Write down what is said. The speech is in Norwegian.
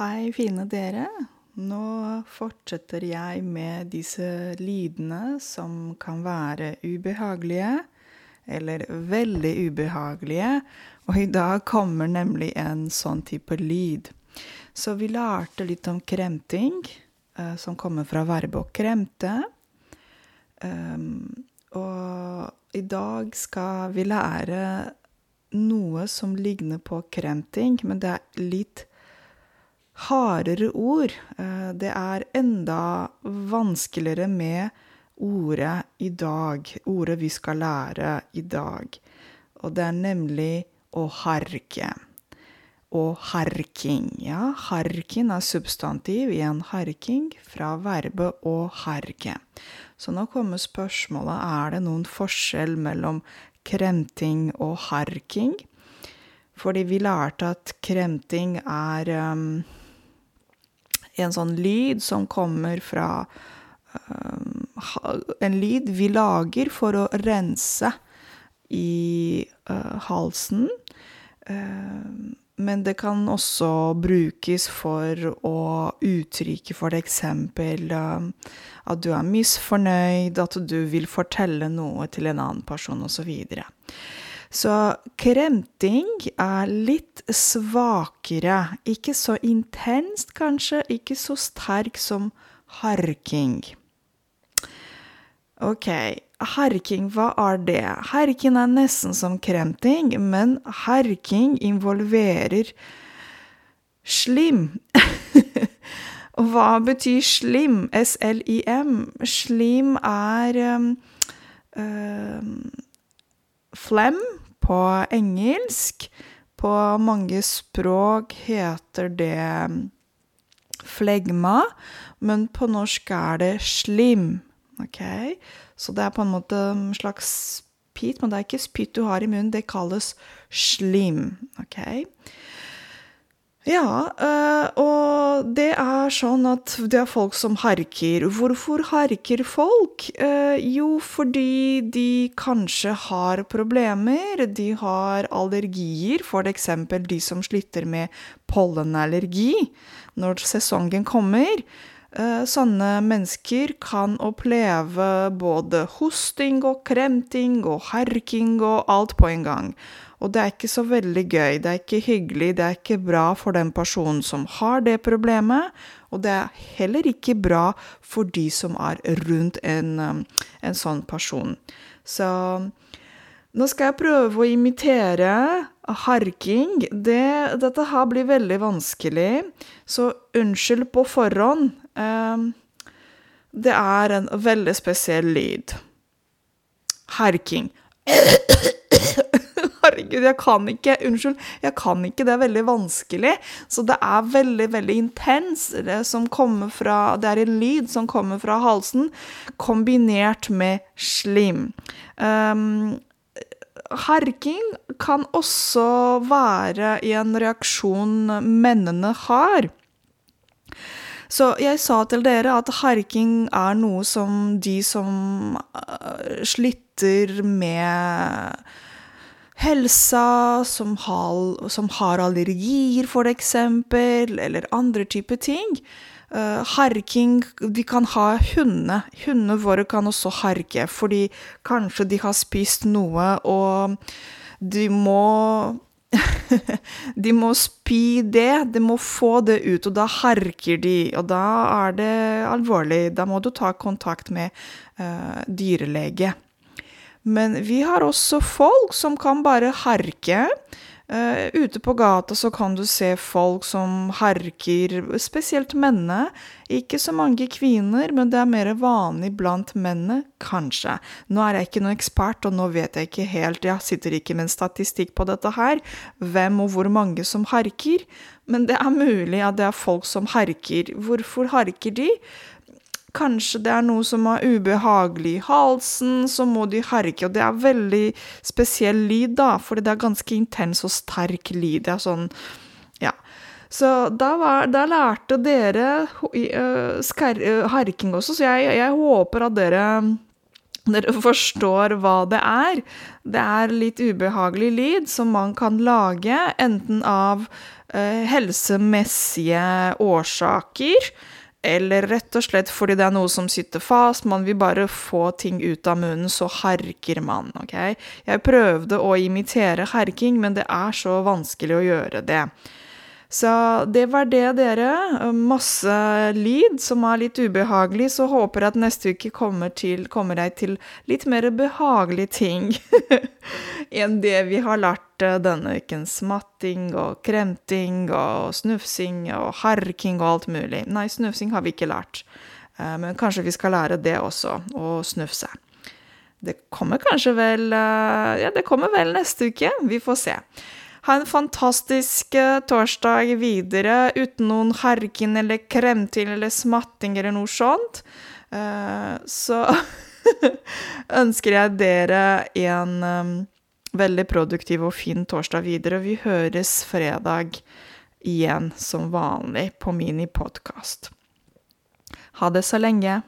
Hei, fine dere. Nå fortsetter jeg med disse lydene som kan være ubehagelige, eller veldig ubehagelige, og i dag kommer nemlig en sånn type lyd. Så vi lærte litt om kremting, eh, som kommer fra verbet å kremte. Um, og i dag skal vi lære noe som ligner på kremting, men det er litt hardere ord. Eh, det er enda vanskeligere med ordet i dag, ordet vi skal lære i dag. Og det er nemlig å harke. Og harking. Ja, harking er substantiv i en harking fra verbet å harke. Så nå kommer spørsmålet er det noen forskjell mellom kremting og harking. Fordi vi lærte at kremting er um, en sånn lyd som kommer fra um, En lyd vi lager for å rense i uh, halsen. Uh, men det kan også brukes for å uttrykke f.eks. Uh, at du er misfornøyd, at du vil fortelle noe til en annen person, osv. Så, kremting er litt svakere. Ikke så intenst, kanskje. Ikke så sterk som harking. OK. Harking, hva er det? Harking er nesten som kremting, men harking involverer slim. Hva betyr? S-l-i-m. Slim er um, um, Flem på engelsk. På mange språk heter det flegma, men på norsk er det slim. OK? Så det er på en måte en slags spytt, men det er ikke spytt du har i munnen, det kalles slim. OK? Ja, og det er sånn at det er folk som harker. Hvorfor harker folk? Jo, fordi de kanskje har problemer. De har allergier, eksempel de som sliter med pollenallergi når sesongen kommer. Sånne mennesker kan oppleve både hosting og kremting og harking og alt på en gang. Og det er ikke så veldig gøy, det er ikke hyggelig, det er ikke bra for den personen som har det problemet, og det er heller ikke bra for de som er rundt en, en sånn person. Så nå skal jeg prøve å imitere harking. Det, dette her blir veldig vanskelig, så unnskyld på forhånd. Det er en veldig spesiell lyd. Harking. Herregud, jeg kan ikke Unnskyld, jeg kan ikke. Det er veldig vanskelig. Så det er veldig, veldig intens. Det som kommer fra Det er en lyd som kommer fra halsen, kombinert med slim. Um, harking kan også være en reaksjon mennene har. Så jeg sa til dere at harking er noe som de som uh, sliter med helsa, som har, som har allergier, eksempel, eller andre typer ting. Uh, harking De kan ha hunder. Hundene våre kan også harke, fordi kanskje de har spist noe, og de må de må spy det, de må få det ut, og da harker de. Og da er det alvorlig. Da må du ta kontakt med uh, dyrelege. Men vi har også folk som kan bare harke. Uh, ute på gata så kan du se folk som harker, spesielt mennene. Ikke så mange kvinner, men det er mer vanlig blant mennene, kanskje. Nå er jeg ikke noen ekspert, og nå vet jeg ikke helt, jeg sitter ikke med en statistikk på dette her, hvem og hvor mange som harker, men det er mulig at det er folk som harker. Hvorfor harker de? Kanskje det er noe som er ubehagelig i halsen, så må de harke. Og det er veldig spesiell lyd, da, fordi det er ganske intens og sterk lyd. Det er sånn Ja. Så da, var, da lærte dere skar, harking også, så jeg, jeg, håper at dere dere forstår hva det er. Det er litt ubehagelig lyd som man kan lage enten av eh, helsemessige årsaker, eller rett og slett fordi det er noe som sitter fast, man vil bare få ting ut av munnen, så harker man, ok? Jeg prøvde å imitere harking, men det er så vanskelig å gjøre det. Så det var det, dere. Masse lyd som er litt ubehagelig, så håper jeg at neste uke kommer, til, kommer jeg til litt mer behagelige ting enn det vi har lært eh, denne uken. Smatting og kremting og snufsing og harking og alt mulig. Nei, snufsing har vi ikke lært, eh, men kanskje vi skal lære det også, å snufse. Det kommer kanskje vel eh, Ja, det kommer vel neste uke. Vi får se. Ha en fantastisk uh, torsdag videre uten noen harking eller kremting eller smatting eller noe sånt. Uh, så ønsker jeg dere en um, veldig produktiv og fin torsdag videre. Vi høres fredag igjen som vanlig på Mini podkast. Ha det så lenge.